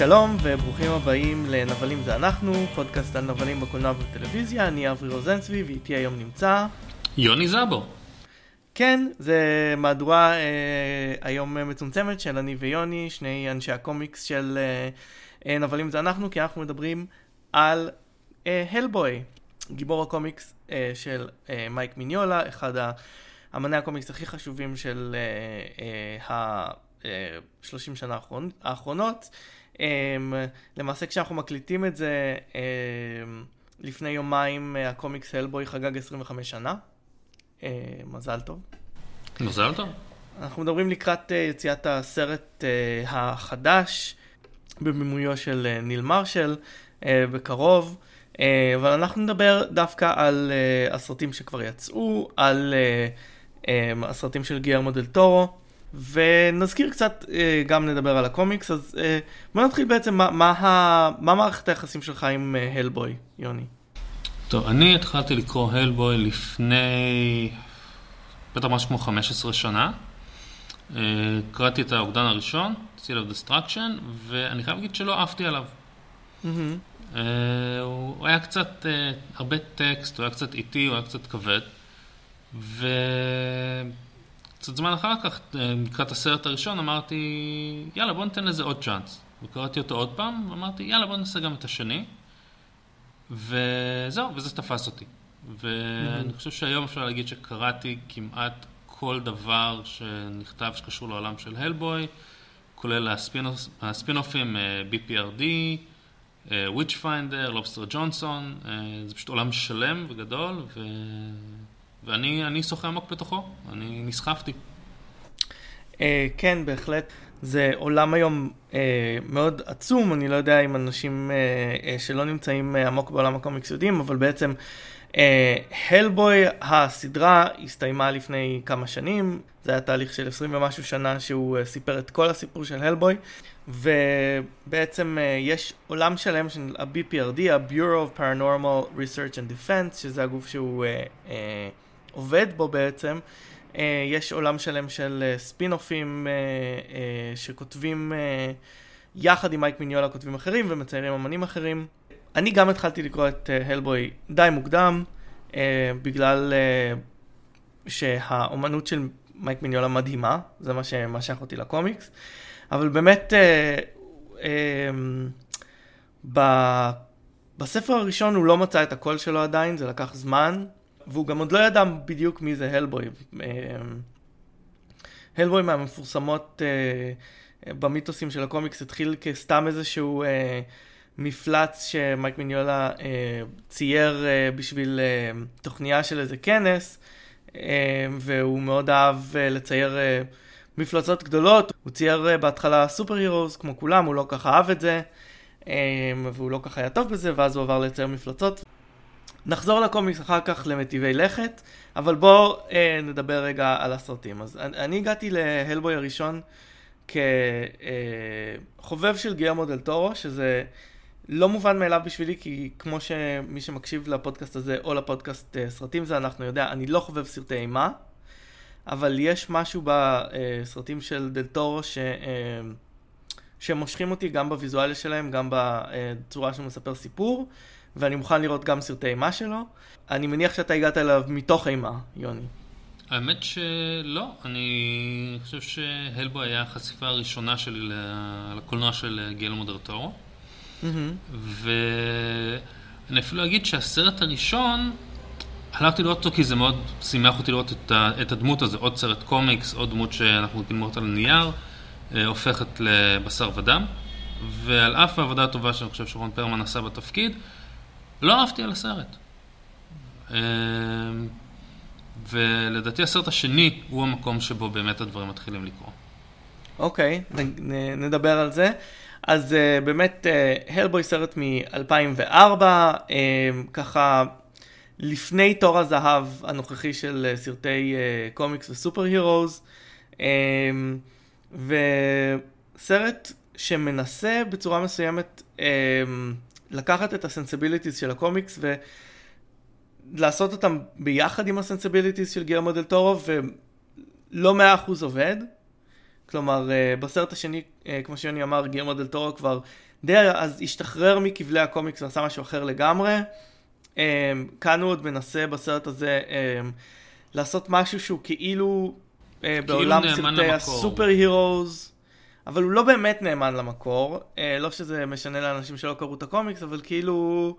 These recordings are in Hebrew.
שלום וברוכים הבאים לנבלים זה אנחנו, פודקאסט על נבלים בקולנוע ובטלוויזיה, אני אברי רוזנצבי ואיתי היום נמצא... יוני זאבו. כן, זה מהדורה אה, היום מצומצמת של אני ויוני, שני אנשי הקומיקס של אה, נבלים זה אנחנו, כי אנחנו מדברים על אה, הלבוי, גיבור הקומיקס אה, של אה, מייק מיניולה, אחד האמני הקומיקס הכי חשובים של אה, אה, ה-30 אה, שנה האחרונות. אה, למעשה כשאנחנו מקליטים את זה, אה, לפני יומיים אה, הקומיקס הלבוי חגג 25 שנה. אה, מזל טוב. מזל טוב. אנחנו מדברים לקראת אה, יציאת הסרט אה, החדש, בבימויו של אה, ניל מרשל, אה, בקרוב. אה, אבל אנחנו נדבר דווקא על uh, הסרטים שכבר יצאו, על uh, um, הסרטים של גיירמו דל טורו, ונזכיר קצת, uh, גם נדבר על הקומיקס, אז uh, בוא נתחיל בעצם, מה, מה, ה, מה מערכת היחסים שלך עם הלבוי, uh, יוני? טוב, אני התחלתי לקרוא הלבוי לפני, בטח משהו כמו 15 שנה. קראתי את האוגדן הראשון, Seal of Destruction, ואני חייב להגיד שלא עפתי עליו. Mm-hmm. הוא היה קצת, הרבה טקסט, הוא היה קצת איטי, הוא היה קצת כבד. וקצת זמן אחר כך, uh, לקראת הסרט הראשון, אמרתי, יאללה, בוא ניתן לזה עוד צ'אנס. וקראתי אותו עוד פעם, ואמרתי, יאללה, בוא נעשה גם את השני. וזהו, וזה תפס אותי. ואני חושב שהיום אפשר להגיד שקראתי כמעט כל דבר שנכתב שקשור לעולם של הלבוי, כולל הספינופים, BPRD, Witchfinder, Lobster Johnson, זה פשוט עולם שלם וגדול, ו... ואני שוחה עמוק בתוכו, אני נסחפתי. Uh, כן, בהחלט. זה עולם היום uh, מאוד עצום, אני לא יודע אם אנשים uh, uh, שלא נמצאים uh, עמוק בעולם הקומיקס יודעים, אבל בעצם הלבוי, uh, הסדרה הסתיימה לפני כמה שנים, זה היה תהליך של 20 ומשהו שנה שהוא uh, סיפר את כל הסיפור של הלבוי. ובעצם uh, יש עולם שלם של ה-BPRD, ה-Bureau of Paranormal Research and Defense, שזה הגוף שהוא uh, uh, עובד בו בעצם. Uh, יש עולם שלם של ספינופים uh, uh, uh, שכותבים יחד עם מייק מיניולה כותבים אחרים ומציירים אמנים אחרים. אני גם התחלתי לקרוא את הלבוי די מוקדם, בגלל שהאומנות של מייק מיניולה מדהימה, זה מה שמשך אותי לקומיקס. אבל באמת, אה, אה, ב, בספר הראשון הוא לא מצא את הקול שלו עדיין, זה לקח זמן, והוא גם עוד לא ידע בדיוק מי זה הלבוי. הלבוי מהמפורסמות אה, במיתוסים של הקומיקס התחיל כסתם איזשהו אה, מפלץ שמייק מיניולה אה, צייר בשביל תוכניה של איזה כנס, והוא מאוד אהב אה, לצייר... מפלצות גדולות, הוא צייר בהתחלה סופר הירוס כמו כולם, הוא לא ככה אהב את זה, והוא לא ככה היה טוב בזה, ואז הוא עבר לצייר מפלצות. נחזור לקומיקס אחר כך למטיבי לכת, אבל בואו אה, נדבר רגע על הסרטים. אז אני, אני הגעתי להלבוי הראשון כחובב אה, של גיירמו דל טורו, שזה לא מובן מאליו בשבילי, כי כמו שמי שמקשיב לפודקאסט הזה, או לפודקאסט אה, סרטים זה אנחנו יודע, אני לא חובב סרטי אימה. אבל יש משהו בסרטים של דל טורו ש... אה, שמושכים אותי גם בוויזואליה שלהם, גם בצורה שהוא מספר סיפור, ואני מוכן לראות גם סרטי אימה שלו. אני מניח שאתה הגעת אליו מתוך אימה, יוני. האמת שלא, אני חושב שהלבו היה החשיפה הראשונה שלי לקולנוע של גלמו דרטורו. Mm-hmm. ואני אפילו אגיד שהסרט הראשון הלכתי לראות אותו כי זה מאוד שימח אותי לראות את, ה, את הדמות הזו, עוד סרט קומיקס, עוד דמות שאנחנו רגילים לראות על נייר, אה, הופכת לבשר ודם. ועל אף העבודה הטובה שאני חושב שרון פרמן עשה בתפקיד, לא אהבתי על הסרט. אה, ולדעתי הסרט השני הוא המקום שבו באמת הדברים מתחילים לקרות. אוקיי, okay, נדבר על זה. אז uh, באמת, הלבוי uh, סרט מ-2004, uh, ככה לפני תור הזהב הנוכחי של אה, סרטי קומיקס ו superheroes, וסרט שמנסה בצורה מסוימת לקחת את ה sensibilities של הקומיקס ולעשות אותם ביחד עם ה sensibilities של גרמו דל טורו ולא מאה אחוז עובד. כלומר, uh, בסרט השני, uh, כמו שיוני אמר, גרמו דל טורו כבר די אז השתחרר מכבלי הקומיקס ועשה משהו אחר לגמרי. כאן הוא עוד מנסה בסרט הזה לעשות משהו שהוא כאילו, כאילו בעולם סרטי ה superheroes. אבל הוא לא באמת נאמן למקור, לא שזה משנה לאנשים שלא קראו את הקומיקס, אבל כאילו...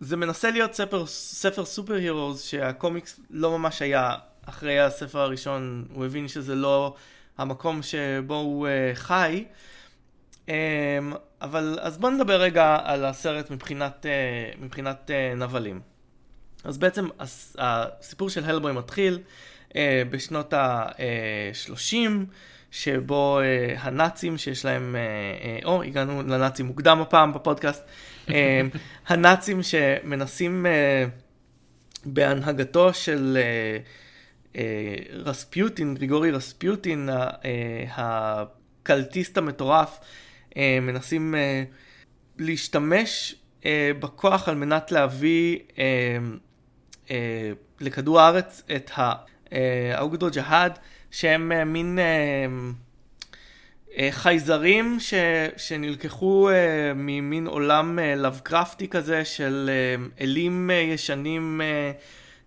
זה מנסה להיות ספר, ספר superheroes שהקומיקס לא ממש היה אחרי הספר הראשון, הוא הבין שזה לא המקום שבו הוא uh, חי. Um, אבל אז בוא נדבר רגע על הסרט מבחינת, uh, מבחינת נבלים. אז בעצם הס, הסיפור של הלבוי מתחיל בשנות ה-30, שבו uh, הנאצים שיש להם, uh, uh, או הגענו לנאצים מוקדם הפעם בפודקאסט, uh, הנאצים שמנסים uh, בהנהגתו של... Uh, אה, רספיוטין, גריגורי רספיוטין, אה, הקלטיסט המטורף, אה, מנסים להשתמש בכוח על מנת להביא לכדור הארץ את האוגדו ג'האד, שהם מין חייזרים ש, שנלקחו ממין עולם לאבקרפטי כזה של אלים ישנים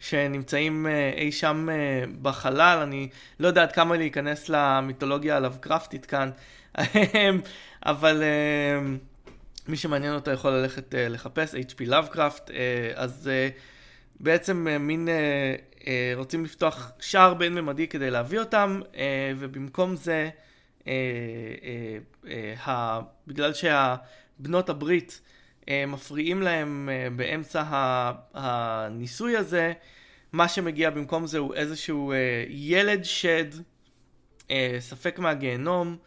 שנמצאים אה, אי שם אה, בחלל, אני לא יודע עד כמה להיכנס למיתולוגיה הלאבקרפטית כאן, אבל אה, מי שמעניין אותו יכול ללכת לחפש, HP לאבקראפט, אז בעצם מין רוצים לפתוח שער בין ממדי כדי להביא אותם, ובמקום זה, בגלל שהבנות הברית מפריעים להם באמצע הניסוי הזה, מה שמגיע במקום זה הוא איזשהו אה, ילד שד, אה, ספק מהגיהנום,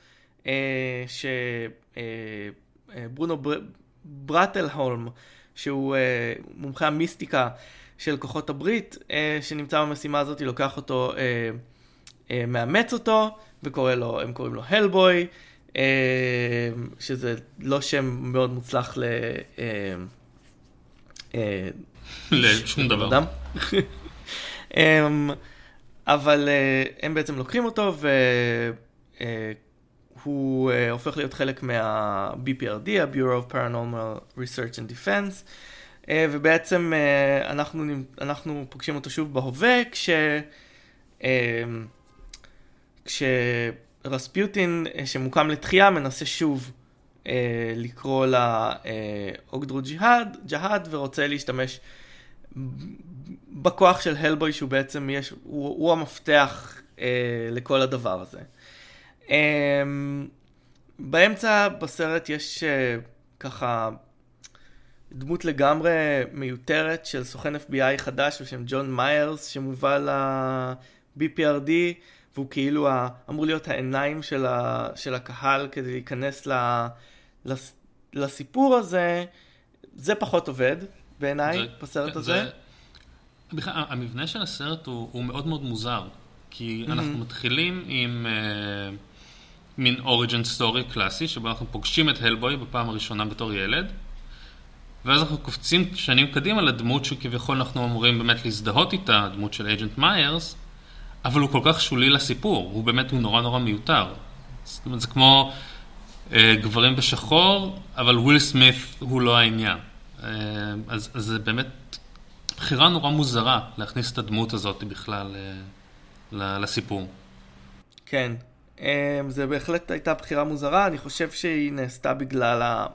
אה, שברונו אה, בר... ברטלהולם, שהוא אה, מומחה המיסטיקה של כוחות הברית, אה, שנמצא במשימה הזאת, לוקח אותו, אה, אה, מאמץ אותו, וקורא לו, הם קוראים לו הלבוי, אה, שזה לא שם מאוד מוצלח ל... אה, אה, לשום דבר. אמ, אבל אה, הם בעצם לוקחים אותו והוא אה, הופך להיות חלק מה-BPRD, ה-Bureau of Paranormal Research and Defense, אה, ובעצם אנחנו, אנחנו פוגשים אותו שוב בהווה, כש... כשרספיוטין שמוקם לתחייה מנסה שוב לקרוא לאוגדרו ג'יהאד, ג'האד ורוצה להשתמש בכוח של הלבוי שהוא בעצם יש, הוא, הוא המפתח אה, לכל הדבר הזה. אה, באמצע בסרט יש אה, ככה דמות לגמרי מיותרת של סוכן FBI חדש בשם ג'ון מיירס שמובא ל-BPRD והוא כאילו ה, אמור להיות העיניים של, ה, של הקהל כדי להיכנס ל, לס, לסיפור הזה. זה פחות עובד בעיניי בסרט הזה. זה... בכלל, המבנה של הסרט הוא, הוא מאוד מאוד מוזר, כי mm-hmm. אנחנו מתחילים עם uh, מין origin story קלאסי, שבו אנחנו פוגשים את הלבוי בפעם הראשונה בתור ילד, ואז אנחנו קופצים שנים קדימה לדמות שכביכול אנחנו אמורים באמת להזדהות איתה, הדמות של Agent מיירס, אבל הוא כל כך שולי לסיפור, הוא באמת, הוא נורא נורא מיותר. זאת אומרת, זה כמו uh, גברים בשחור, אבל וויל סמית הוא לא העניין. Uh, אז, אז זה באמת בחירה נורא מוזרה להכניס את הדמות הזאת בכלל אה, לסיפור. כן, אה, זה בהחלט הייתה בחירה מוזרה, אני חושב שהיא נעשתה בגלל ה...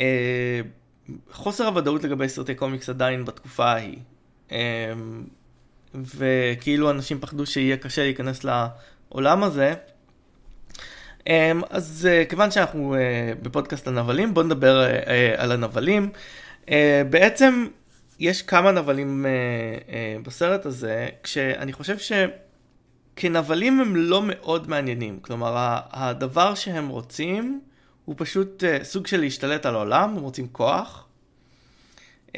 אה, חוסר הוודאות לגבי סרטי קומיקס עדיין בתקופה ההיא. וכאילו אנשים פחדו שיהיה קשה להיכנס לעולם הזה. אז כיוון שאנחנו בפודקאסט הנבלים, בואו נדבר על הנבלים. בעצם יש כמה נבלים בסרט הזה, כשאני חושב שכנבלים הם לא מאוד מעניינים. כלומר, הדבר שהם רוצים הוא פשוט uh, סוג של להשתלט על העולם, הם רוצים כוח. Um,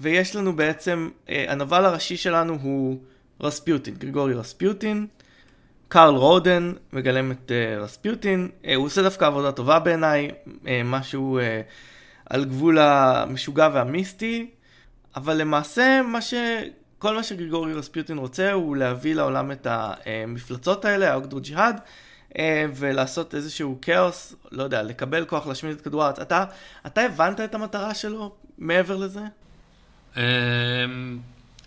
ויש לנו בעצם, uh, הנבל הראשי שלנו הוא רספיוטין, גריגורי רספיוטין. קארל רודן מגלם את uh, רספיוטין, uh, הוא עושה דווקא עבודה טובה בעיניי, uh, משהו uh, על גבול המשוגע והמיסטי. אבל למעשה מה ש... כל מה שגריגורי רספיוטין רוצה הוא להביא לעולם את המפלצות האלה, האוגדרו ג'יהאד, ולעשות איזשהו כאוס, לא יודע, לקבל כוח להשמיד את כדור הארץ. אתה, אתה הבנת את המטרה שלו מעבר לזה? אמ,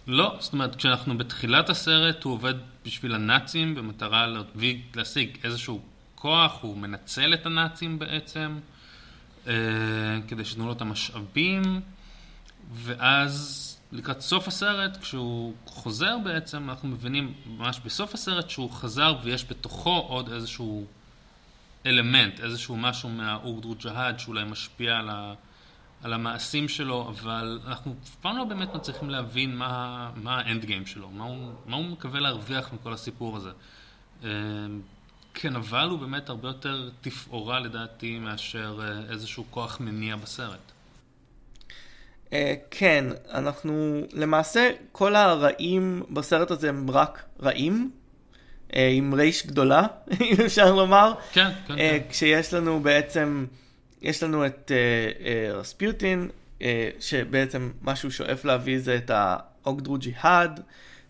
לא, זאת אומרת, כשאנחנו בתחילת הסרט, הוא עובד בשביל הנאצים במטרה להשיג איזשהו כוח, הוא מנצל את הנאצים בעצם, אה, כדי שתנו לו את המשאבים, ואז לקראת סוף הסרט, כשהוא חוזר בעצם, אנחנו מבינים ממש בסוף הסרט שהוא חזר ויש בתוכו עוד איזשהו אלמנט, איזשהו משהו מהאורדרו ג'האד שאולי משפיע על, ה, על המעשים שלו, אבל אנחנו אף פעם לא באמת מצליחים להבין מה, מה האנד גיים שלו, מה הוא, מה הוא מקווה להרוויח מכל הסיפור הזה. אה, כן, אבל הוא באמת הרבה יותר תפאורה לדעתי מאשר אה, איזשהו כוח מניע בסרט. Uh, כן, אנחנו, למעשה כל הרעים בסרט הזה הם רק רעים, uh, עם רייש גדולה, אם אפשר לומר. כן, כן, uh, כן. כשיש לנו בעצם, יש לנו את רספיוטין, uh, uh, שבעצם מה שהוא שואף להביא זה את האוגדרו ג'יהאד,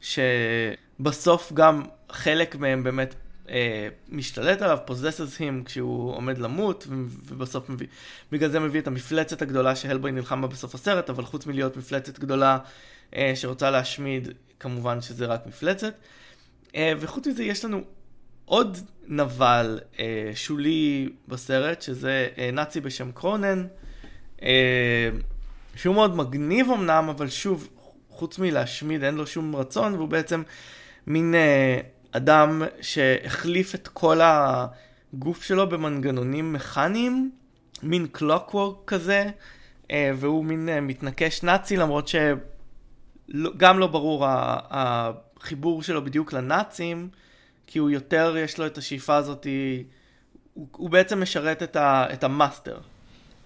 שבסוף גם חלק מהם באמת אה, משתלט עליו, פוזסס him כשהוא עומד למות, ובסוף מביא, בגלל זה מביא את המפלצת הגדולה שהלבוי נלחם בה בסוף הסרט, אבל חוץ מלהיות מפלצת גדולה אה, שרוצה להשמיד, כמובן שזה רק מפלצת. אה, וחוץ מזה יש לנו עוד נבל אה, שולי בסרט, שזה אה, נאצי בשם קרונן, אה, שהוא מאוד מגניב אמנם, אבל שוב, חוץ מלהשמיד אין לו שום רצון, והוא בעצם מין... אה, אדם שהחליף את כל הגוף שלו במנגנונים מכניים, מין clockwork כזה, אה, והוא מין אה, מתנקש נאצי, למרות שגם לא ברור החיבור שלו בדיוק לנאצים, כי הוא יותר, יש לו את השאיפה הזאת, הוא, הוא בעצם משרת את, ה, את המאסטר.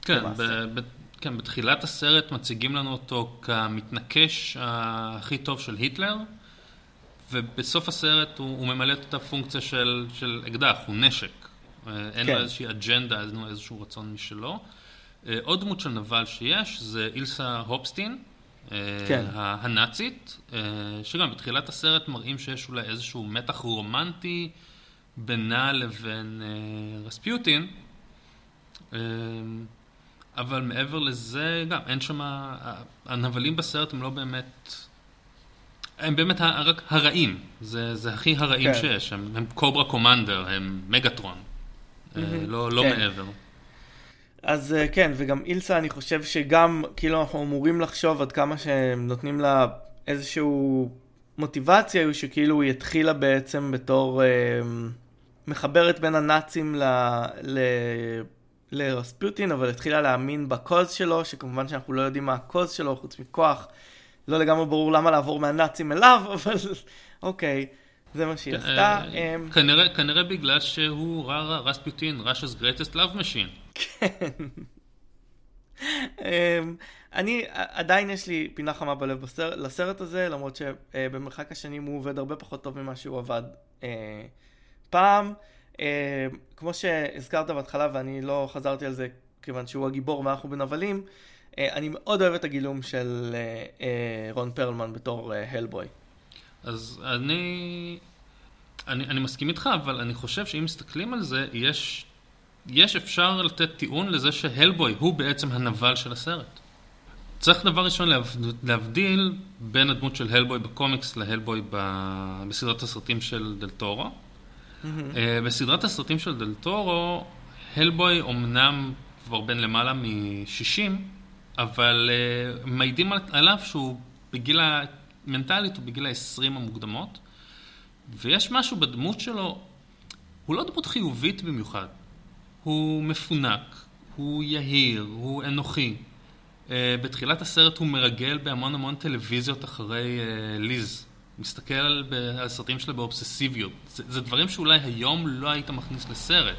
כן, ב, ב, כן, בתחילת הסרט מציגים לנו אותו כמתנקש הכי טוב של היטלר. ובסוף הסרט הוא, הוא ממלא את הפונקציה של, של אקדח, הוא נשק. אה, אין כן. לו איזושהי אג'נדה, אין לו איזשהו רצון משלו. אה, עוד דמות של נבל שיש זה אילסה הופסטין, אה, כן. הנאצית, שגם בתחילת הסרט מראים שיש אולי איזשהו מתח רומנטי בינה לבין רספיוטין. אבל מעבר לזה, גם אין שם, הנבלים בסרט הם לא באמת הם באמת רק הרעים, זה, זה הכי הרעים כן. שיש, הם, הם קוברה קומנדר, הם מגטרון, mm-hmm. לא, לא כן. מעבר. אז אה, כן, וגם אילסה, אני חושב שגם, כאילו אנחנו אמורים לחשוב עד כמה שהם נותנים לה איזשהו מוטיבציה, הוא שכאילו היא התחילה בעצם בתור אה, מחברת בין הנאצים ל... ל... לרספוטין, אבל התחילה להאמין בקוז שלו, שכמובן שאנחנו לא יודעים מה הקוז שלו, חוץ מכוח. לא לגמרי ברור למה לעבור מהנאצים אליו, אבל אוקיי, זה מה שהיא עשתה. אה, אמ, כנראה בגלל שהוא רספיוטין, Russia's greatest love machine. כן. אמ, אני, עדיין יש לי פינה חמה בלב לסרט הזה, למרות שבמרחק השנים הוא עובד הרבה פחות טוב ממה שהוא עבד אה, פעם. אה, כמו שהזכרת בהתחלה, ואני לא חזרתי על זה כיוון שהוא הגיבור ואנחנו בנבלים, אה, אני מאוד אוהב את הגילום של אה, אה, רון פרלמן בתור הלבוי. אז אני, אני, אני מסכים איתך, אבל אני חושב שאם מסתכלים על זה, יש, יש אפשר לתת טיעון לזה שהלבוי הוא בעצם הנבל של הסרט. צריך דבר ראשון להבדיל בין הדמות של הלבוי בקומיקס להלבוי בסדרת הסרטים של דלתורו. Mm-hmm. בסדרת הסרטים של דלתורו, הלבוי אומנם כבר בין למעלה מ-60, אבל uh, מעידים עליו שהוא בגיל, מנטלית הוא בגיל ה-20 המוקדמות, ויש משהו בדמות שלו, הוא לא דמות חיובית במיוחד, הוא מפונק, הוא יהיר, הוא אנוכי. Uh, בתחילת הסרט הוא מרגל בהמון המון טלוויזיות אחרי uh, ליז. מסתכל על הסרטים שלה באובססיביות. זה, זה דברים שאולי היום לא היית מכניס לסרט.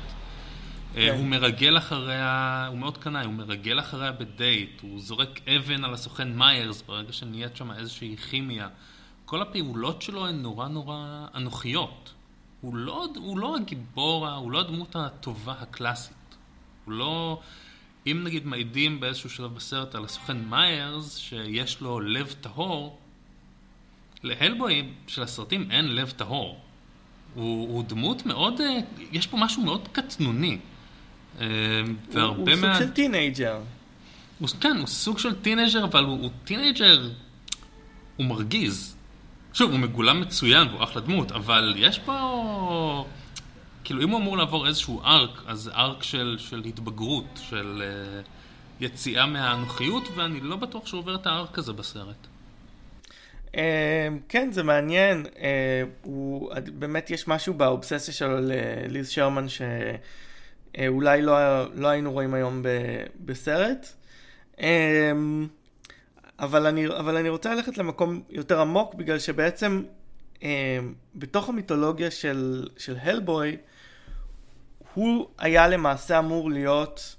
אה, כן. הוא מרגל אחריה, הוא מאוד קנאי, הוא מרגל אחריה בדייט, הוא זורק אבן על הסוכן מיירס ברגע שנהיית שם איזושהי כימיה. כל הפעולות שלו הן נורא נורא אנוכיות. הוא לא, הוא לא הגיבור, הוא לא הדמות הטובה הקלאסית. הוא לא... אם נגיד מעידים באיזשהו שלב בסרט על הסוכן מיירס, שיש לו לב טהור, להלבוי של הסרטים אין לב טהור. הוא, הוא דמות מאוד, אה, יש פה משהו מאוד קטנוני. אה, והרבה הוא. סוג של teenager. כן, הוא סוג של teenager, אבל הוא, teenager, הוא מרגיז. שוב, הוא מגולם מצוין והוא אחלה דמות, אבל יש פה... כאילו, אם הוא אמור לעבור איזשהו arc, אז זה arc של, של התבגרות, של uh, יציאה מהאנוכיות, ואני לא בטוח שהוא עובר את ה arc הזה בסרט. Uh, כן, זה מעניין. Uh, הוא, באמת יש משהו באובססיה של ליז שרמן שאולי לא, לא היינו רואים היום ב, בסרט. Uh, אבל אני, אבל אני רוצה ללכת למקום יותר עמוק, בגלל שבעצם אה, בתוך המיתולוגיה של, של הלבוי, הוא היה למעשה אמור להיות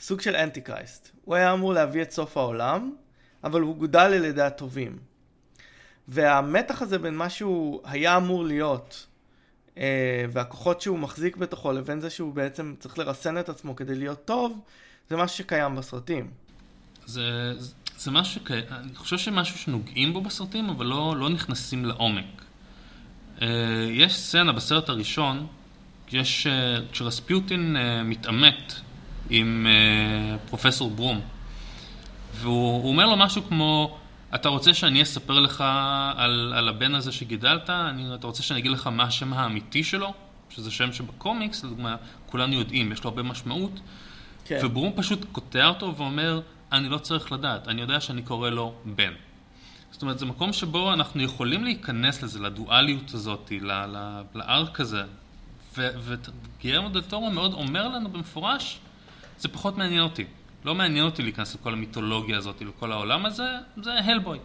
סוג של אנטי קרייסט. הוא היה אמור להביא את סוף העולם, אבל הוא גודל על ידי הטובים. והמתח הזה בין מה שהוא היה אמור להיות, אה, והכוחות שהוא מחזיק בתוכו, לבין זה שהוא בעצם צריך לרסן את עצמו כדי להיות טוב, זה משהו שקיים בסרטים. זה, זה משהו שכ... אני חושב שמשהו שנוגעים בו בסרטים, אבל לא, לא נכנסים לעומק. Uh, יש סצנה בסרט הראשון, יש, uh, כשרספיוטין מתעמת עם פרופסור ברום, והוא אומר לו משהו כמו, אתה רוצה שאני אספר לך על, על הבן הזה שגידלת? אני, אתה רוצה שאני אגיד לך מה השם האמיתי שלו? שזה שם שבקומיקס, לדוגמה, כולנו יודעים, יש לו הרבה משמעות. כן. וברום פשוט קוטע אותו ואומר, אני לא צריך לדעת, אני יודע שאני קורא לו בן. זאת אומרת, זה מקום שבו אנחנו יכולים להיכנס לזה, לדואליות הזאת, לארק הזה. וגיירמו דל טורו מאוד אומר לנו במפורש, זה פחות מעניין אותי. לא מעניין אותי להיכנס לכל המיתולוגיה הזאת, לכל העולם הזה, זה הלבוי.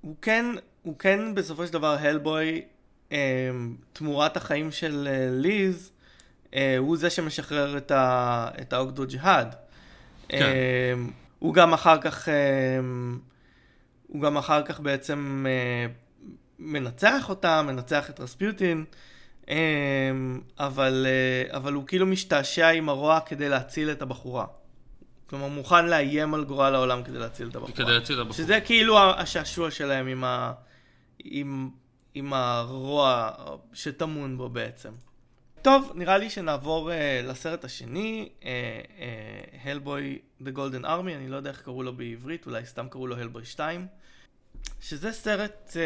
הוא כן, הוא כן בסופו של דבר הלבוי, אה, תמורת החיים של אה, ליז, אה, הוא זה שמשחרר את, ה, את האוגדו ג'יהאד. כן. אמ, הוא גם אחר כך, אמ, הוא גם אחר כך בעצם אה, מנצח אותה, מנצח את רספיוטין, אמ, אבל, אה, אבל הוא כאילו משתעשע עם הרוע כדי להציל את הבחורה. כלומר, מוכן לאיים על גורל העולם כדי להציל את הבחורה. כדי להציל את הבחורה. שזה כאילו השעשוע שלהם עם, ה... עם... עם הרוע שטמון בו בעצם. טוב, נראה לי שנעבור uh, לסרט השני, הלבוי The Golden Army, אני לא יודע איך קראו לו בעברית, אולי סתם קראו לו הלבוי 2, שזה סרט uh,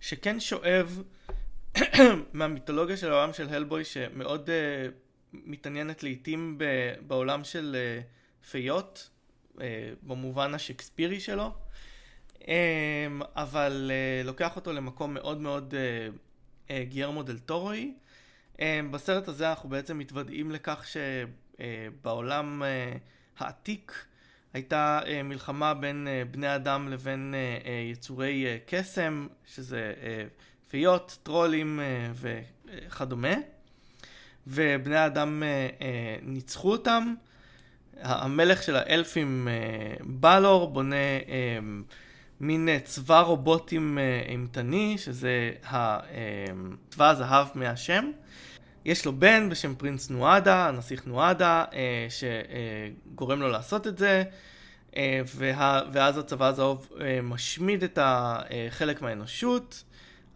שכן שואב מהמיתולוגיה של העולם של הלבוי, שמאוד uh, מתעניינת לעיתים ב- בעולם של uh, פיות, uh, במובן השקספירי שלו, um, אבל uh, לוקח אותו למקום מאוד מאוד uh, גיירמו דל טורוי. אמ, בסרט הזה אנחנו בעצם מתוודעים לכך שבעולם אה, העתיק הייתה אה, מלחמה בין אה, בני אדם לבין יצורי קסם, שזה פיות, טרולים וכדומה, ובני האדם ניצחו אותם. המלך של האלפים בלור בונה מין צבא רובוטים אימתני, שזה צבא הזהב מהשם. יש לו בן בשם פרינס נואדה, הנסיך נואדה, אה, שגורם לו לעשות את זה, אה, וה, ואז הצבא הזהוב אה, משמיד את חלק מהאנושות,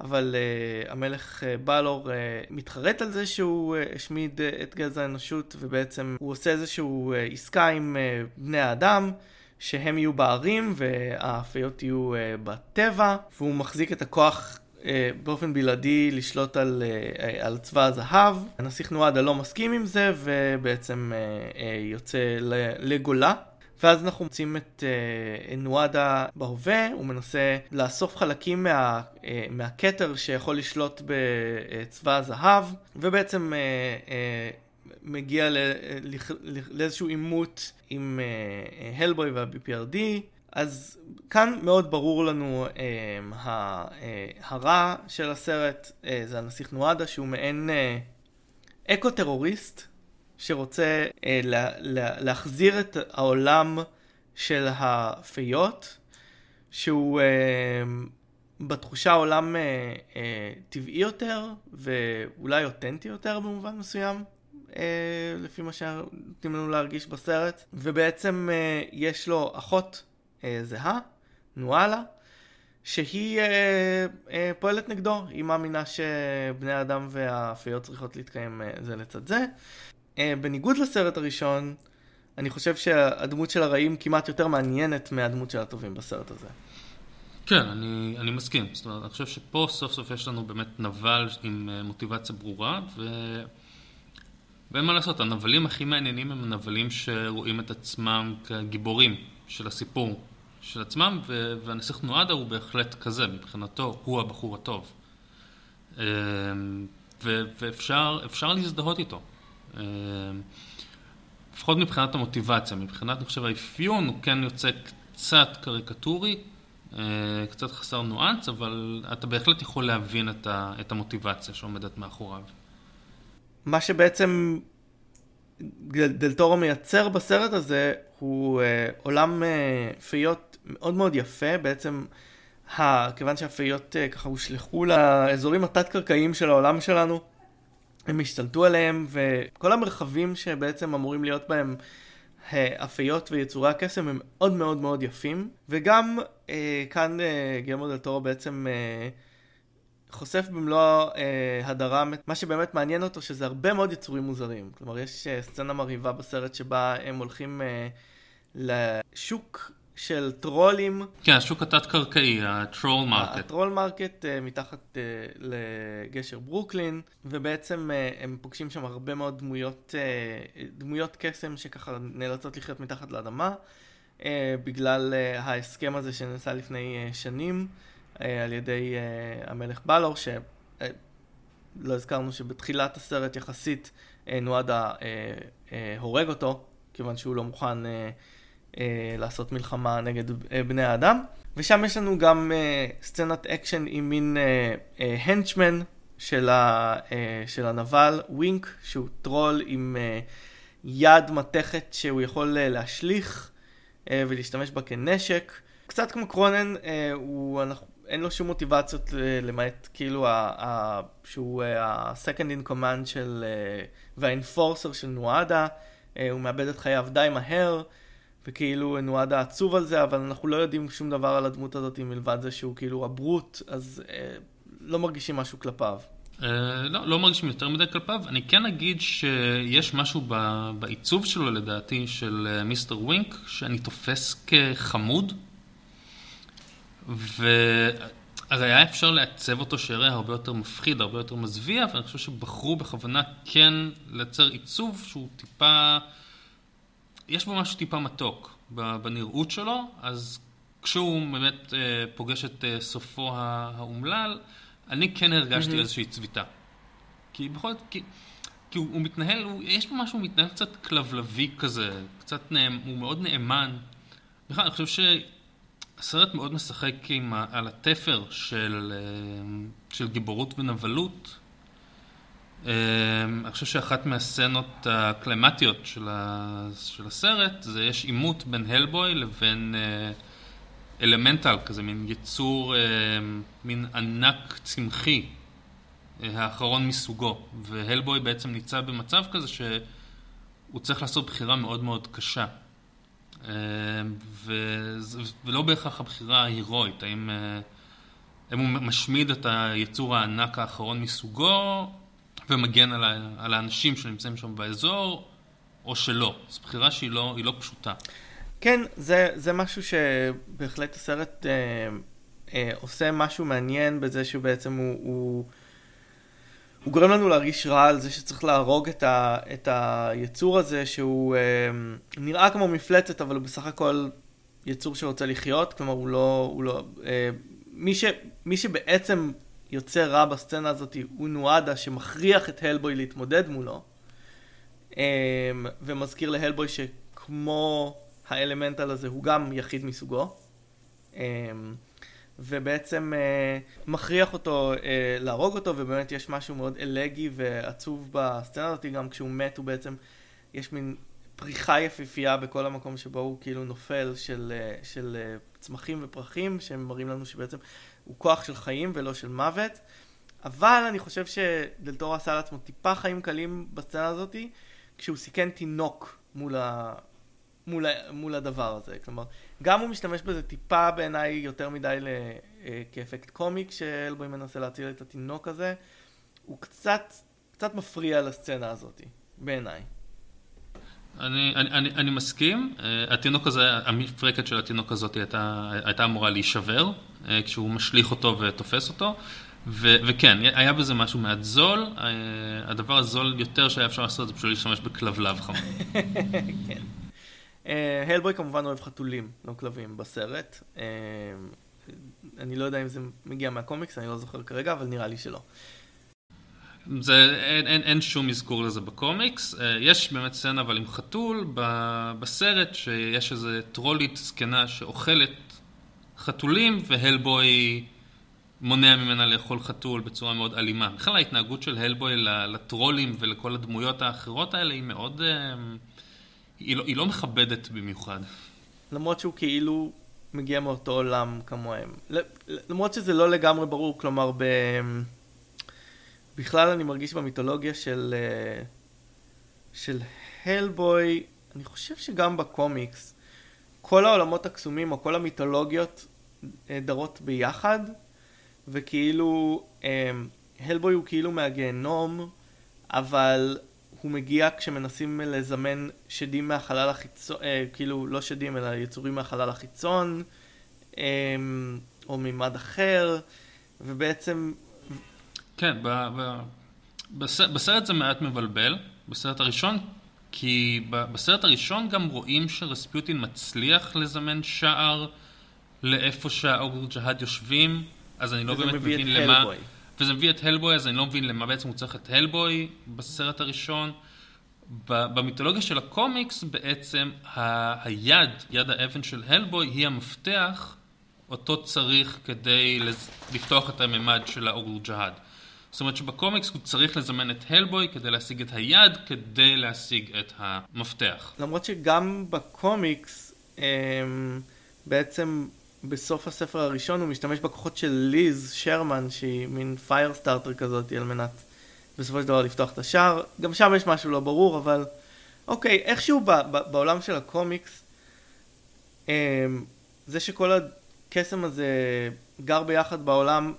אבל אה, המלך אה, בלור אה, מתחרט על זה שהוא אה, השמיד אה, את גזע האנושות, ובעצם הוא עושה איזושהי אה, עסקה עם אה, בני האדם. שהם יהיו בערים והאפיות יהיו uh, בטבע, והוא מחזיק את הכוח אה, באופן בלעדי לשלוט על, אה, על צבא הזהב. הנסיך נועדה לא מסכים עם זה ובעצם אה, יוצא לגולה. ואז אנחנו מוצאים את אה, נועדה בהווה, הוא מנסה לאסוף חלקים מה, אה, מהכתר שיכול לשלוט בצבא הזהב, ובעצם אה, אה, מגיע ל, לאיזשהו עימות עם אה, הלבוי וה-BPRD. אז כאן מאוד ברור לנו אה, אה, הרע של הסרט, אה, זה הנסיך נועדה שהוא מעין אה, אקו-טרוריסט שרוצה אה, לה, לה, להחזיר את העולם של הפיות, שהוא אה, בתחושה עולם אה, אה, טבעי יותר ואולי אותנטי יותר במובן מסוים. אה, לפי מה שנותנים לנו להרגיש בסרט, ובעצם אה, יש לו אחות אה, זהה, נואלה, שהיא אה, אה, פועלת נגדו, היא מאמינה שבני האדם והאפיות צריכות להתקיים אה, זה לצד זה. אה, בניגוד לסרט הראשון, אני חושב שהדמות של הרעים כמעט יותר מעניינת מהדמות של הטובים בסרט הזה. כן, אני, אני מסכים. זאת אומרת, אני חושב שפה סוף סוף יש לנו באמת נבל עם אה, מוטיבציה ברורה, ו... ואין מה לעשות, הנבלים הכי מעניינים הם הנבלים שרואים את עצמם כגיבורים של הסיפור של עצמם, ו... והנסיך נועדה הוא בהחלט כזה, מבחינתו הוא הבחור הטוב. אה, ו... ואפשר להזדהות איתו. אה, לפחות מבחינת המוטיבציה, מבחינת, אני חושב, האפיון הוא כן יוצא קצת קריקטורי, אה, קצת חסר ניואנס, אבל אתה בהחלט יכול להבין את, ה, את המוטיבציה שעומדת מאחוריו. מה שבעצם דלתורו מייצר בסרט הזה הוא אה, עולם אה, פיות מאוד מאוד יפה, בעצם כיוון שהפיות ככה הושלכו לאזורים התת-קרקעיים של העולם שלנו, הם השתלטו עליהם, וכל המרחבים שבעצם אמורים להיות בהם האפיות ויצורי הקסם הם מאוד מאוד מאוד יפים, וגם אה, כאן אה, גרמו דל בעצם אה, חושף במלוא אה, הדרה, מה שבאמת מעניין אותו שזה הרבה מאוד יצורים מוזרים, כלומר יש אה, סצנה מרהיבה בסרט שבה הם הולכים אה, לשוק של טרולים. כן, השוק התת-קרקעי, ה troll market. ה troll market מתחת uh, לגשר ברוקלין, ובעצם uh, הם פוגשים שם הרבה מאוד דמויות, uh, דמויות קסם שככה נאלצות לחיות מתחת לאדמה, בגלל ההסכם הזה שנעשה לפני שנים על ידי המלך בלור, שלא הזכרנו שבתחילת הסרט יחסית נואדה uh, הורג אותו, כיוון שהוא לא מוכן... אה, לעשות מלחמה נגד אה, בני האדם. ושם יש לנו גם אה, סצנת אקשן עם מין אה, אה, henchman של, ה, אה, של הנבל, ווינק, שהוא טרול עם אה, יד מתכת שהוא יכול אה, להשליך אה, ולהשתמש בה כנשק. קצת כמו קרונן, אה, הוא, אנחנו, אין לו שום מוטיבציות אה, למעט כאילו ה, ה, שהוא ה-second in command של, אה, והאינפורסר של נואדה, אה, הוא מאבד את חייו די מהר. וכאילו נועד העצוב על זה, אבל אנחנו לא יודעים שום דבר על הדמות הזאת מלבד זה שהוא כאילו הברוט, אז אה, לא מרגישים משהו כלפיו. אה, לא, לא מרגישים יותר מדי כלפיו. אני כן אגיד שיש משהו ב, בעיצוב שלו לדעתי, של אה, מיסטר ווינק, שאני תופס כחמוד. והרי היה אפשר לעצב אותו שיראה הרבה יותר מפחיד, הרבה יותר מזוויע, ואני חושב שבחרו בכוונה כן לייצר עיצוב שהוא טיפה... יש בו משהו טיפה מתוק בנראות שלו, אז כשהוא באמת אה, פוגש את אה, סופו האומלל, אני כן הרגשתי mm-hmm. איזושהי צביטה. כי בכל זאת, כי, כי הוא, הוא מתנהל, הוא, יש בו משהו, הוא מתנהל קצת כלבלבי כזה, קצת נאמ, הוא מאוד נאמן. בכלל, אני חושב שהסרט מאוד משחק עם, על התפר של, אה, של גיבורות ונבלות. אמ, אני חושב שאחת מהסצנות הקלמטיות של, של הסרט זה יש עימות בין הלבוי לבין אה, אלמנטל, כזה מין יצור, אה, מין ענק צמחי, אה, האחרון מסוגו. והלבוי בעצם ניצב במצב כזה שהוא צריך לעשות בחירה מאוד מאוד קשה. ו... ולא בהכרח הבחירה ההירואית, האם, האם הוא משמיד את היצור הענק האחרון מסוגו, ומגן על, ה, על האנשים שנמצאים שם באזור, או שלא. זו בחירה שהיא לא, לא פשוטה. כן, זה, זה משהו שבהחלט הסרט אה, אה, עושה משהו מעניין בזה שהוא בעצם הוא, הוא, הוא גורם לנו להרגיש רע על זה שצריך להרוג את, ה, את היצור הזה שהוא אה, נראה כמו מפלצת אבל הוא בסך הכל יצור שרוצה לחיות, כלומר הוא לא, הוא לא, אה, מי, ש, מי שבעצם יוצא רע בסצנה הזאת הוא נועדה שמכריח את הלבוי להתמודד מולו. אמ, ומזכיר להלבוי שכמו האלמנטל הזה הוא גם יחיד מסוגו. אמ, ובעצם אה, מכריח אותו אה, להרוג אותו, ובאמת יש משהו מאוד אלגי ועצוב בסצנה הזאת, גם כשהוא מת הוא בעצם, יש מין פריחה יפיפייה בכל המקום שבו הוא כאילו נופל של, אה, של צמחים ופרחים, שהם מראים לנו שבעצם הוא כוח של חיים ולא של מוות. אבל אני חושב שדלתור עשה לעצמו טיפה חיים קלים בסצנה הזאתי, כשהוא סיכן תינוק מול, ה... מול, מול הדבר הזה. כלומר, גם הוא משתמש בזה טיפה בעיניי יותר מדי ל, אה, כאפקט קומי, כשאלבוי מנסה להציל את התינוק הזה. הוא קצת, קצת מפריע לסצנה הזאת, בעיניי. אני, אני, אני, אני מסכים, uh, התינוק הזה, המפרקת של התינוק הזאת הייתה, הייתה אמורה להישבר uh, כשהוא משליך אותו ותופס אותו, ו, וכן, היה בזה משהו מעט זול, uh, הדבר הזול יותר שהיה אפשר לעשות זה פשוט להשתמש בכלבלב חמור. כן. הלבוי כמובן אוהב חתולים, לא כלבים, בסרט. אני לא יודע אם זה מגיע מהקומיקס, אני לא זוכר כרגע, אבל נראה לי שלא. זה, אין, אין, אין שום אזכור לזה בקומיקס. אה, יש באמת סצנה אבל עם חתול בסרט, שיש איזה טרולית זקנה שאוכלת חתולים, והלבוי מונע ממנה לאכול חתול בצורה מאוד אלימה. בכלל ההתנהגות של הלבוי לטרולים ולכל הדמויות האחרות האלה היא מאוד... אה, היא לא, היא לא מכבדת במיוחד. למרות שהוא כאילו מגיע מאותו עולם כמוהם. למרות שזה לא לגמרי ברור, כלומר ב... בכלל אני מרגיש במיתולוגיה של, אה, של הלבוי, אני חושב שגם בקומיקס, כל העולמות הקסומים או כל המיתולוגיות אה, דרות ביחד, וכאילו אה, הלבוי הוא כאילו מהגיהנום, אבל הוא מגיע כשמנסים לזמן שדים מהחלל החיצון, כאילו לא שדים אלא יצורים מהחלל החיצון, או מימד אחר, ובעצם כן, ב, ב, בסרט, בסרט זה מעט מבלבל, בסרט הראשון, כי ב, בסרט הראשון גם רואים שרספיוטין מצליח לזמן שער לאיפה שהאוגר ג'האד יושבים, אז אני לא באמת מבין למה... הלבוי. וזה מביא את הלבוי, אז אני לא מבין למה בעצם הוא צריך את הלבוי בסרט הראשון. במיתולוגיה של הקומיקס בעצם ה- היד, יד האבן של הלבוי, היא המפתח אותו צריך כדי לפתוח את הממד של האוגר ג'האד. זאת אומרת שבקומיקס הוא צריך לזמן את הלבוי כדי להשיג את היד, כדי להשיג את המפתח. למרות שגם בקומיקס, אמ, בעצם בסוף הספר הראשון הוא משתמש בכוחות של ליז שרמן, שהיא מין פייר סטארטר כזאת, על מנת בסופו של דבר לפתוח את השער. גם שם יש משהו לא ברור, אבל אוקיי, איכשהו ב- ב- בעולם של הקומיקס, אמ, זה שכל הקסם הזה גר ביחד בעולם,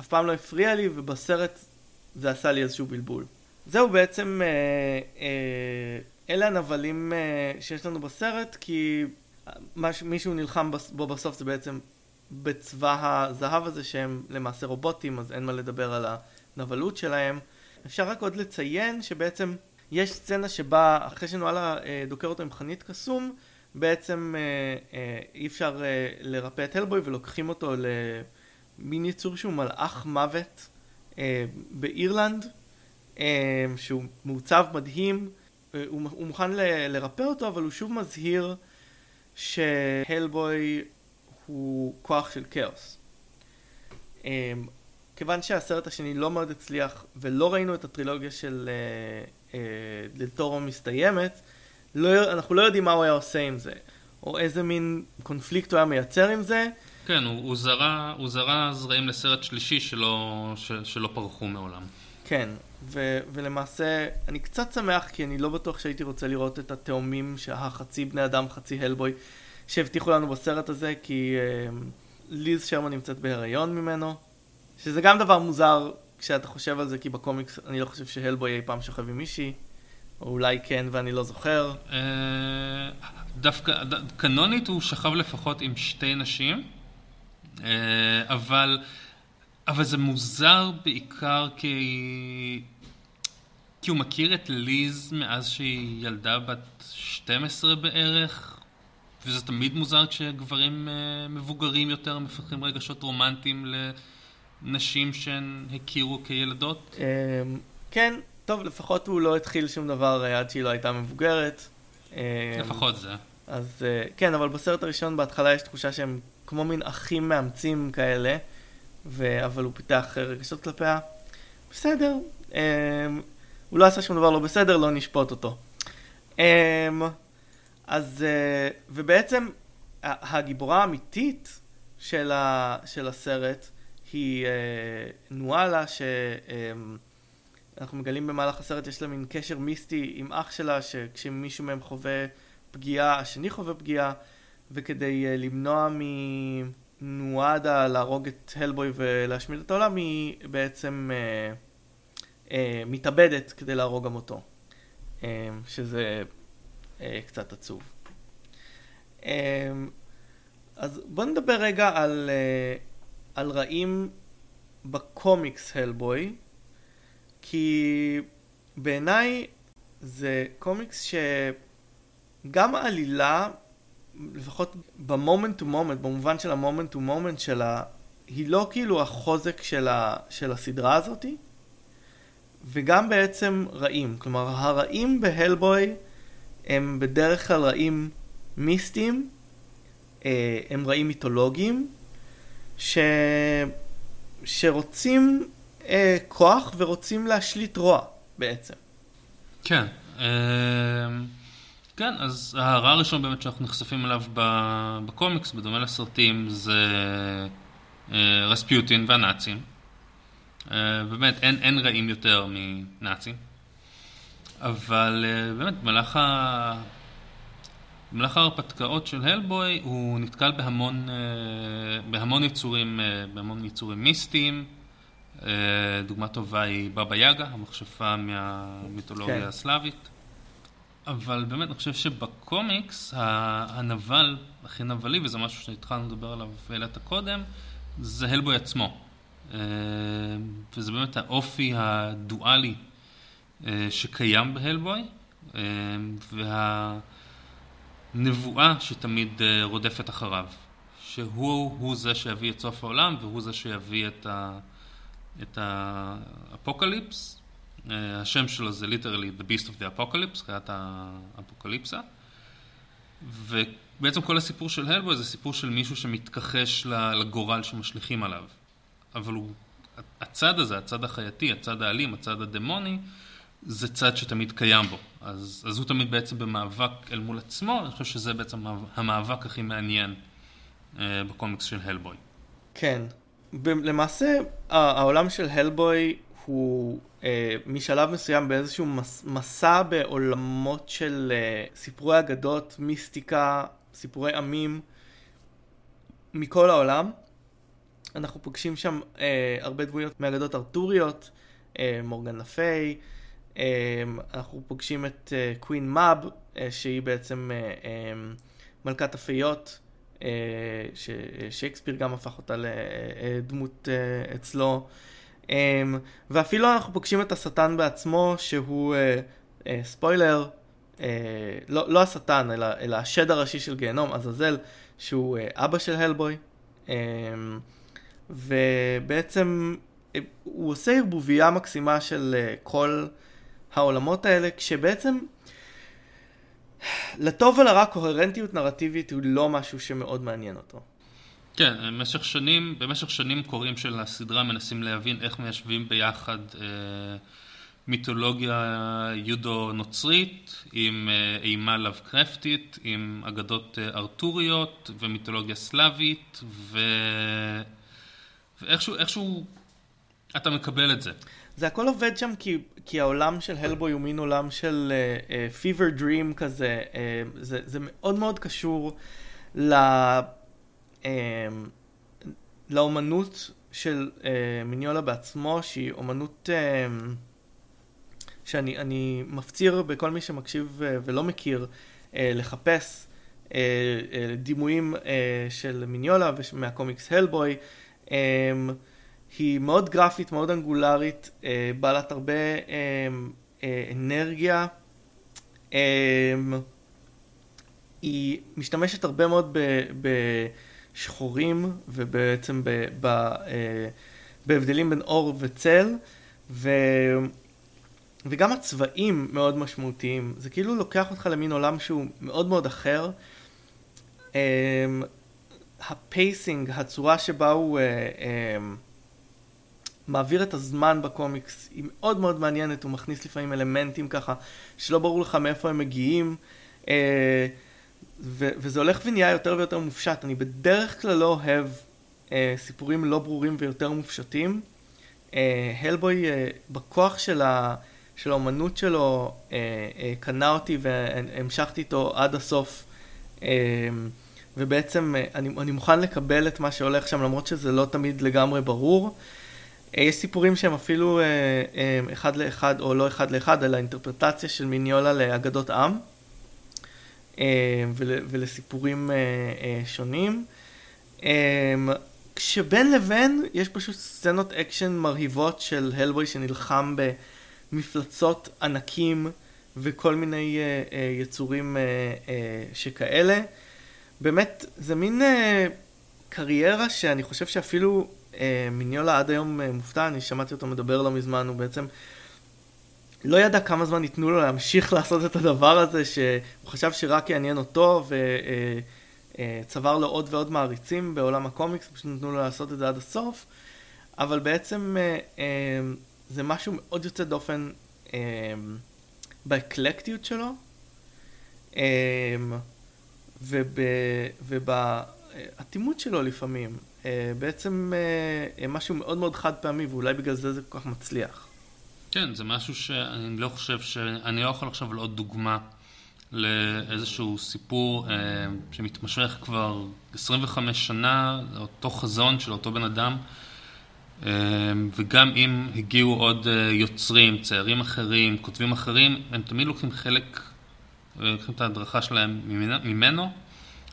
אף פעם לא הפריע לי, ובסרט זה עשה לי איזשהו בלבול. זהו בעצם, אה, אה, אלה הנבלים אה, שיש לנו בסרט, כי מש, מישהו נלחם בו בסוף זה בעצם בצבא הזהב הזה, שהם למעשה רובוטים, אז אין מה לדבר על הנבלות שלהם. אפשר רק עוד לציין שבעצם יש סצנה שבה אחרי שנואלה אה, דוקר אותו עם חנית קסום, בעצם אה, אה, אי אפשר אה, לרפא את הלבוי ולוקחים אותו ל... מין יצור שהוא מלאך מוות אה, באירלנד, אה, שהוא מעוצב מדהים, אה, הוא, הוא מוכן ל, לרפא אותו, אבל הוא שוב מזהיר שהלבוי הוא כוח של כאוס. אה, כיוון שהסרט השני לא מאוד הצליח, ולא ראינו את הטרילוגיה של אה, אה, דלתורו מסתיימת, לא, אנחנו לא יודעים מה הוא היה עושה עם זה, או איזה מין קונפליקט הוא היה מייצר עם זה. כן, הוא, הוא, זרה, הוא זרה זרעים לסרט שלישי שלא, ש, שלא פרחו מעולם. כן, ו, ולמעשה, אני קצת שמח כי אני לא בטוח שהייתי רוצה לראות את התאומים שהחצי בני אדם, חצי הלבוי, שהבטיחו לנו בסרט הזה, כי אה, ליז שרמן נמצאת בהיריון ממנו, שזה גם דבר מוזר כשאתה חושב על זה, כי בקומיקס אני לא חושב שהלבוי אי פעם שוכב עם מישהי, או אולי כן ואני לא זוכר. אה, דווקא, קנונית הוא שכב לפחות עם שתי נשים. אה, אבל, אבל זה מוזר בעיקר כי... כי הוא מכיר את ליז מאז שהיא ילדה בת 12 בערך, וזה תמיד מוזר כשגברים אה, מבוגרים יותר מפתחים רגשות רומנטיים לנשים שהן הכירו כילדות. אמ, כן, טוב, לפחות הוא לא התחיל שום דבר אה, עד שהיא לא הייתה מבוגרת. לפחות זה. אז כן, אבל בסרט הראשון בהתחלה יש תחושה שהם כמו מין אחים מאמצים כאלה, ו... אבל הוא פיתח רגשות כלפיה. בסדר, אמ, הוא לא עשה שום דבר לא בסדר, לא נשפוט אותו. אמ, אז, אה, ובעצם הגיבורה האמיתית של, ה... של הסרט היא אה, נואלה, שאנחנו אמ, מגלים במהלך הסרט יש לה מין קשר מיסטי עם אח שלה, שכשמישהו מהם חווה פגיעה, השני חווה פגיעה, וכדי uh, למנוע מנואדה להרוג את הלבוי ולהשמיד את העולם, היא בעצם uh, uh, מתאבדת כדי להרוג גם אותו. Uh, שזה uh, קצת עצוב. Uh, אז בוא נדבר רגע על, uh, על רעים בקומיקס הלבוי, כי בעיניי זה קומיקס שגם העלילה, לפחות במומנט טו מומנט, במובן של המומנט טו מומנט שלה, היא לא כאילו החוזק של, ה, של הסדרה הזאתי, וגם בעצם רעים. כלומר, הרעים בהלבוי הם בדרך כלל רעים מיסטיים, אה, הם רעים מיתולוגיים, ש... שרוצים אה, כוח ורוצים להשליט רוע בעצם. כן. אה, כן, אז הרע הראשון באמת שאנחנו נחשפים אליו בקומיקס, בדומה לסרטים, זה אה, רספיוטין והנאצים. אה, באמת, אין, אין רעים יותר מנאצים. אבל באמת, במהלך, ה... במהלך ההרפתקאות של הלבוי הוא נתקל בהמון, בהמון יצורים, בהמון יצורים מיסטיים. אה, דוגמה טובה היא בבא יגה, המכשפה מהמיתולוגיה כן. הסלאבית. אבל באמת, אני חושב שבקומיקס, הנבל, הכי נבלי, וזה משהו שהתחלנו לדבר עליו והעלית קודם, זה הלבוי עצמו. אה, וזה באמת האופי הדואלי אה, שקיים בהלבוי, והנבואה שתמיד רודפת אחריו. שהוא זה שיביא את סוף העולם, והוא זה שיביא את ה... את האפוקליפס, אה, השם שלו זה literally The Beast of the Apocalypse, חיית האפוקליפסה, ובעצם כל הסיפור של הלבוי זה סיפור של מישהו שמתכחש לגורל שמשליכים עליו. אבל הוא, הצד הזה, הצד החייתי, הצד האלים, הצד הדמוני, זה צד שתמיד קיים בו. אז, אז הוא תמיד בעצם במאבק אל מול עצמו, אני חושב שזה בעצם המאבק הכי מעניין אה, בקומיקס של הלבוי. כן, למעשה העולם של הלבוי הוא אה, משלב מסוים באיזשהו מס, מסע בעולמות של אה, סיפורי אגדות, מיסטיקה, סיפורי עמים מכל העולם. אנחנו פוגשים שם אה, הרבה דמויות מאגדות ארתוריות, אה, מורגן לפיי, אה, אנחנו פוגשים את אה, קווין מאב, אה, שהיא בעצם אה, אה, מלכת הפיות. אה, ששייקספיר גם הפך אותה לדמות אה, אצלו. אמ, ואפילו אנחנו פוגשים את השטן בעצמו, שהוא אה, ספוילר, לא, לא השטן, אלא, אלא השד הראשי של גיהנום, עזאזל, שהוא אבא של הלבוי. אמ, ובעצם הוא עושה ערבוביה מקסימה של כל העולמות האלה, כשבעצם לטוב ולרע קוהרנטיות נרטיבית הוא לא משהו שמאוד מעניין אותו. כן, במשך שנים, במשך שנים קוראים של הסדרה מנסים להבין איך מיישבים ביחד אה, מיתולוגיה יודו-נוצרית עם אה, אימה לאבקרפטית, עם אגדות אה, ארתוריות ומיתולוגיה סלאבית, ו... ואיכשהו איכשהו אתה מקבל את זה. זה הכל עובד שם כי, כי העולם של הלבוי הוא מין עולם של פיבר uh, דרים כזה, uh, זה, זה מאוד מאוד קשור ל, לאומנות של uh, מיניולה בעצמו, שהיא אומנות uh, שאני מפציר בכל מי שמקשיב uh, ולא מכיר uh, לחפש דימויים של מיניולה מהקומיקס הלבוי. Um, היא מאוד גרפית, מאוד אנגולרית, אה, בעלת הרבה אה, אה, אנרגיה. אה, היא משתמשת הרבה מאוד ב, בשחורים ובעצם ב, ב, אה, בהבדלים בין אור וצל, ו, וגם הצבעים מאוד משמעותיים. זה כאילו לוקח אותך למין עולם שהוא מאוד מאוד אחר. אה, ה-pacing, הצורה שבה הוא... אה, אה, מעביר את הזמן בקומיקס, היא מאוד מאוד מעניינת, הוא מכניס לפעמים אלמנטים ככה, שלא ברור לך מאיפה הם מגיעים, אה, ו- וזה הולך ונהיה יותר ויותר מופשט. אני בדרך כלל לא אוהב אה, סיפורים לא ברורים ויותר מופשטים. אה, הלבוי, אה, בכוח של, ה- של האומנות שלו אה, אה, קנה אותי והמשכתי איתו עד הסוף. אה, ובעצם אה, אני, אני מוכן לקבל את מה שהולך שם למרות שזה לא תמיד לגמרי ברור. אה, יש סיפורים שהם אפילו אה, אה, אחד לאחד או לא אחד לאחד על האינטרפרטציה של מיניולה לאגדות עם ול, ולסיפורים אה, אה, שונים. אה, כשבין לבין יש פשוט סצנות אקשן מרהיבות של הלבוי שנלחם במפלצות ענקים וכל מיני יצורים שכאלה. באמת, זה מין קריירה שאני חושב שאפילו מיניולה עד היום מופתע, אני שמעתי אותו מדבר לא מזמן, הוא בעצם לא ידע כמה זמן ייתנו לו להמשיך לעשות את הדבר הזה, שהוא חשב שרק יעניין אותו, ו... Uh, אה, צבר לו עוד ועוד מעריצים בעולם הקומיקס, פשוט נתנו לו לעשות את זה עד הסוף, אבל בעצם אה, אה, זה משהו מאוד יוצא דופן באקלקטיות שלו, ובאטימות שלו לפעמים. בעצם משהו מאוד מאוד חד פעמי, ואולי בגלל זה זה כל כך מצליח. כן, זה משהו שאני לא חושב ש... אני לא יכול לחשוב על עוד דוגמה לאיזשהו סיפור אה, שמתמשך כבר 25 שנה, אותו חזון של אותו בן אדם, אה, וגם אם הגיעו עוד אה, יוצרים, ציירים אחרים, כותבים אחרים, הם תמיד לוקחים חלק, אה, לוקחים את ההדרכה שלהם ממנו,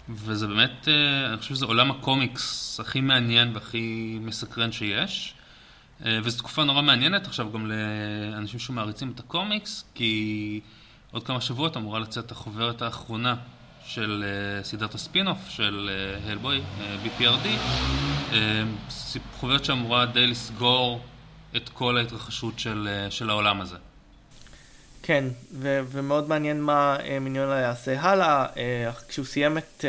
וזה באמת, אה, אני חושב שזה עולם הקומיקס הכי מעניין והכי מסקרן שיש. אה, וזו תקופה נורא מעניינת עכשיו גם לאנשים שמעריצים את הקומיקס, כי עוד כמה שבועות אמורה לצאת החוברת האחרונה של uh, סדרת הספינוף של הלבוי, uh, uh, BPRD, חוברת שאמורה די לסגור את כל ההתרחשות של, של העולם הזה. כן, ו- ומאוד מעניין מה מיניונה יעשה הלאה. כשהוא סיים את,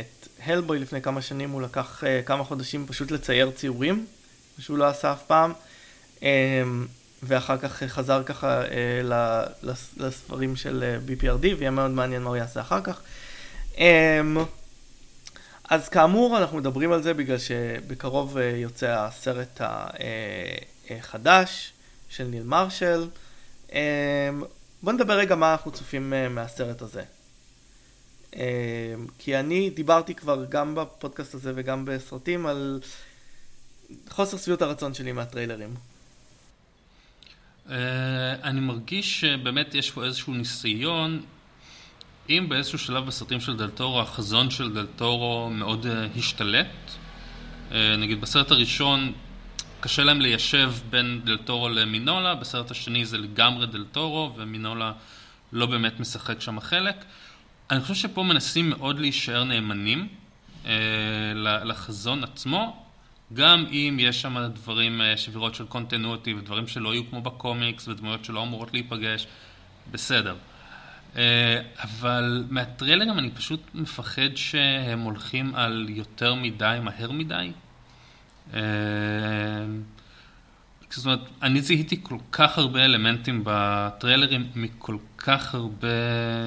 את הלבוי לפני כמה שנים, הוא לקח כמה חודשים פשוט לצייר ציורים, שהוא לא עשה אף פעם. Uh, ואחר כך חזר ככה אה, לספרים של אה, BPRD, ויהיה מאוד מעניין מה הוא יעשה אחר כך. אה, אז כאמור, אנחנו מדברים על זה בגלל שבקרוב אה, יוצא הסרט החדש אה, של ניל מרשל. אה, בואו נדבר רגע מה אנחנו צופים אה, מהסרט הזה. כי אני דיברתי כבר גם בפודקאסט הזה וגם בסרטים על חוסר שביעות הרצון שלי מהטריילרים. Uh, אני מרגיש שבאמת יש פה איזשהו ניסיון, אם באיזשהו שלב בסרטים של דלתורו, החזון של דלתורו מאוד uh, השתלט. Uh, נגיד בסרט הראשון קשה להם ליישב בין דלתורו למינולה, בסרט השני זה לגמרי דלתורו, ומינולה לא באמת משחק שם חלק. אני חושב שפה מנסים מאוד להישאר נאמנים uh, לחזון עצמו, גם אם יש שם דברים, אה, שבירות של קונטינוטי ודברים שלא יהיו כמו בקומיקס ודמויות שלא אמורות להיפגש, בסדר. אה, אבל מהטריילרים אני פשוט מפחד שהם הולכים על יותר מדי, מהר מדי. אה, זאת אומרת, אני זיהיתי כל כך הרבה אלמנטים בטריילרים מכל כך הרבה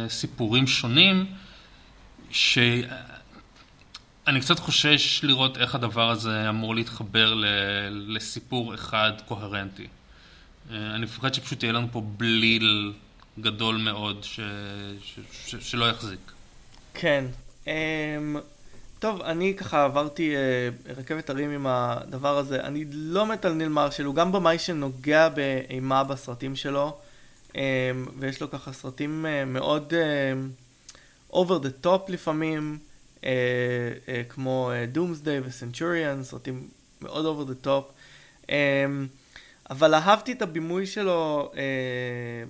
סיפורים שונים, ש... אני קצת חושש לראות איך הדבר הזה אמור להתחבר ל, לסיפור אחד קוהרנטי. אה, אני מפחד שפשוט יהיה לנו פה בליל גדול מאוד ש, ש, ש, שלא יחזיק. כן. Um, טוב, אני ככה עברתי uh, רכבת הרים עם הדבר הזה. אני לא מת על ניל מרשל, הוא גם במאי שנוגע באימה בסרטים שלו, um, ויש לו ככה סרטים uh, מאוד uh, over the top לפעמים. אה, אה, כמו דומסדיי וסנצ'וריאן, סרטים מאוד the top. אה, אבל אהבתי את הבימוי שלו אה,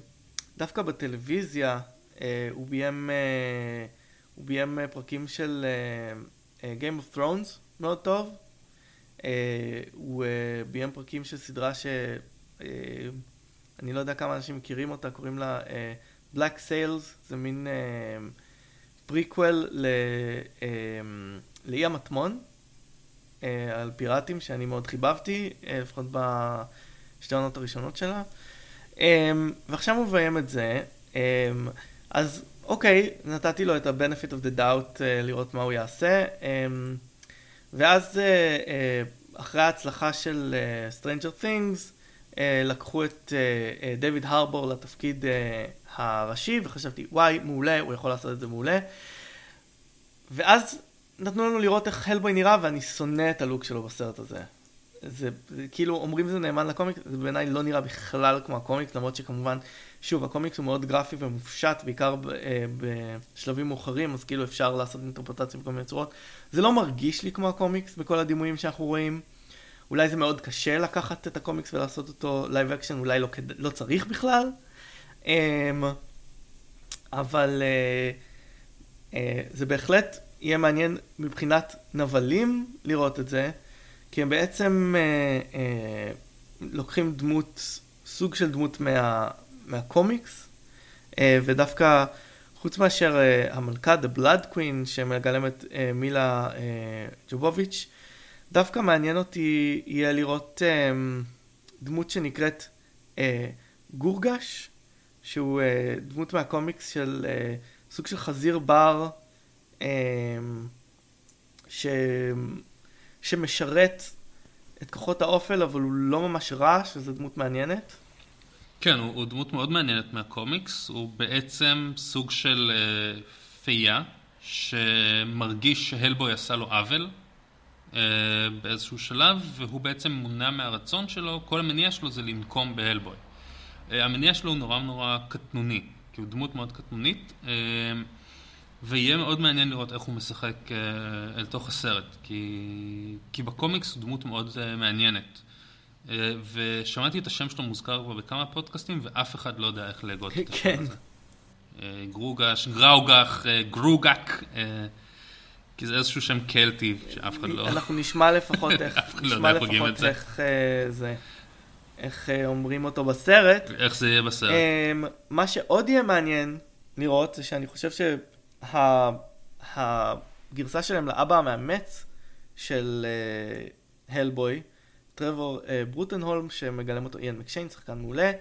דווקא בטלוויזיה, אה, הוא ביים, אה, הוא ביים אה, פרקים של אה, אה, Game of Thrones מאוד טוב. אה, הוא אה, ביים פרקים של סדרה שאני אה, לא יודע כמה אנשים מכירים אותה, קוראים לה אה, Black Sails, זה מין... אה, פריקוול אמ, לאי המטמון, אה, על פיראטים שאני מאוד חיבבתי, אה, לפחות בשתי העונות הראשונות שלה. אמ, ועכשיו הוא מביים את זה, אמ, אז אוקיי, נתתי לו את ה-benefit of the doubt אה, לראות מה הוא יעשה, ואז אחרי ההצלחה של Stranger Things, לקחו את אה, אה, דויד הרבור לתפקיד אה, הראשי, וחשבתי, וואי, מעולה, הוא יכול לעשות את זה מעולה. ואז נתנו לנו לראות איך הלבוי נראה, ואני שונא את הלוק שלו בסרט הזה. זה, זה כאילו, אומרים זה נאמן לקומיקס, זה בעיניי לא נראה בכלל כמו הקומיקס, למרות שכמובן, שוב, הקומיקס הוא מאוד גרפי ומופשט, בעיקר ב, אה, בשלבים מאוחרים, אז כאילו אפשר לעשות אינטרפרטציה בכל מיני צורות. זה לא מרגיש לי כמו הקומיקס בכל הדימויים שאנחנו רואים. אולי זה מאוד קשה לקחת את הקומיקס ולעשות אותו live action, אולי לא, לא צריך בכלל. אה, אבל אה, אה, זה בהחלט יהיה מעניין מבחינת נבלים לראות את זה. כי הם בעצם אה, אה, לוקחים דמות, סוג של דמות מה, מהקומיקס, אה, ודווקא חוץ מאשר אה, המלכה, The Blood Queen, שמגלמת אה, מילה אה, ג'ובוביץ', דווקא מעניין אותי יהיה לראות אה, דמות שנקראת אה, גורגש, שהוא אה, דמות מהקומיקס של אה, סוג של חזיר בר, אה, ש... שמשרת את כוחות האופל, אבל הוא לא ממש רע, שזו דמות מעניינת. כן, הוא, הוא דמות מאוד מעניינת מהקומיקס. הוא בעצם סוג של אה, פייה, שמרגיש שהלבוי עשה לו עוול באיזשהו שלב, והוא בעצם מונע מהרצון שלו, כל המניע שלו זה לנקום בהלבוי. אה, המניע שלו הוא נורא נורא קטנוני, כי הוא דמות מאוד קטנונית. אה, ויהיה מאוד מעניין לראות איך הוא משחק אה, אל תוך הסרט, כי, כי בקומיקס הוא דמות מאוד אה, מעניינת. אה, ושמעתי את השם שלו מוזכר כבר בכמה פודקאסטים, ואף אחד לא יודע איך להגות את השם כן. הזה. אה, גרוגש, גראוגח, אה, גרוגק, אה, כי זה איזשהו שם קלטי שאף אחד לא... אנחנו נשמע לפחות איך, לא נשמע לפחות זה. איך אה, זה, איך אה, אומרים אותו בסרט. איך זה יהיה בסרט. אמ, מה שעוד יהיה מעניין לראות זה שאני חושב שהגרסה שלהם לאבא המאמץ של הלבוי, טרוור אה, ברוטנהולם, שמגלם אותו איאן מקשיין, שחקן מעולה,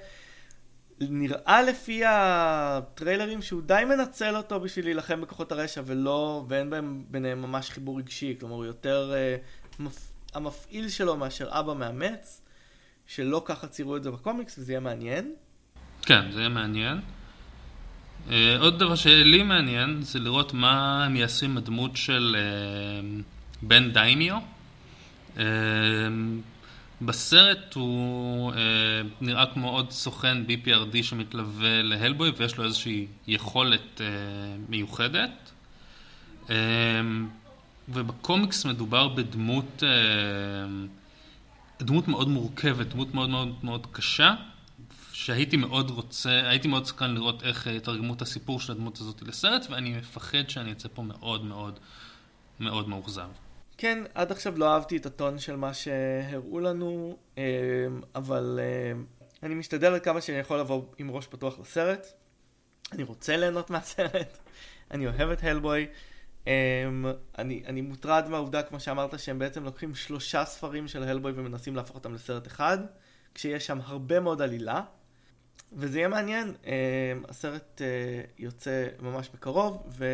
נראה לפי הטריילרים שהוא די מנצל אותו בשביל להילחם בכוחות הרשע ולא, ואין בהם ביניהם ממש חיבור רגשי, כלומר הוא יותר אה, מפ... המפעיל שלו מאשר אבא מאמץ, שלא ככה ציירו את זה בקומיקס וזה יהיה מעניין. כן, זה יהיה מעניין. אה, עוד דבר שלי מעניין זה לראות מה הם יעשו עם הדמות של אה, בן דיימיו. אה, בסרט הוא אה, נראה כמו עוד סוכן BPRD שמתלווה להלבוי ויש לו איזושהי יכולת אה, מיוחדת. אה, ובקומיקס מדובר בדמות, אה, דמות מאוד מורכבת, דמות מאוד מאוד מאוד קשה, שהייתי מאוד רוצה, הייתי מאוד סקרן לראות איך יתרגמו את הסיפור של הדמות הזאת לסרט, ואני מפחד שאני אצא פה מאוד מאוד מאוד מאוכזב. כן, עד עכשיו לא אהבתי את הטון של מה שהראו לנו, אה, אבל אה, אני משתדל עד כמה שאני יכול לבוא עם ראש פתוח לסרט. אני רוצה ליהנות מהסרט, אני אוהב את הלבוי. אה, אני, אני מוטרד מהעובדה, כמו שאמרת, שהם בעצם לוקחים שלושה ספרים של הלבוי ומנסים להפוך אותם לסרט אחד, כשיש שם הרבה מאוד עלילה. וזה יהיה מעניין, הסרט אה, יוצא ממש בקרוב, ו...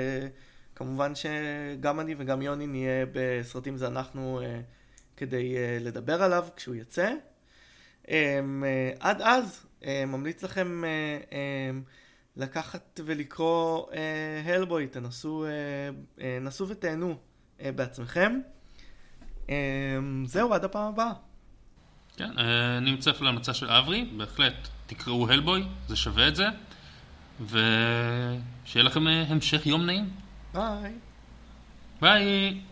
כמובן שגם אני וגם יוני נהיה בסרטים זה אנחנו אה, כדי אה, לדבר עליו כשהוא יצא. אה, אה, עד אז, ממליץ לכם לקחת ולקרוא הלבוי, תנסו נסו ותהנו בעצמכם. אה, זהו, עד הפעם הבאה. כן, אני מצטרף להמלצה של אברי, בהחלט תקראו הלבוי, זה שווה את זה, ושיהיה לכם המשך יום נעים. Bye. Bye.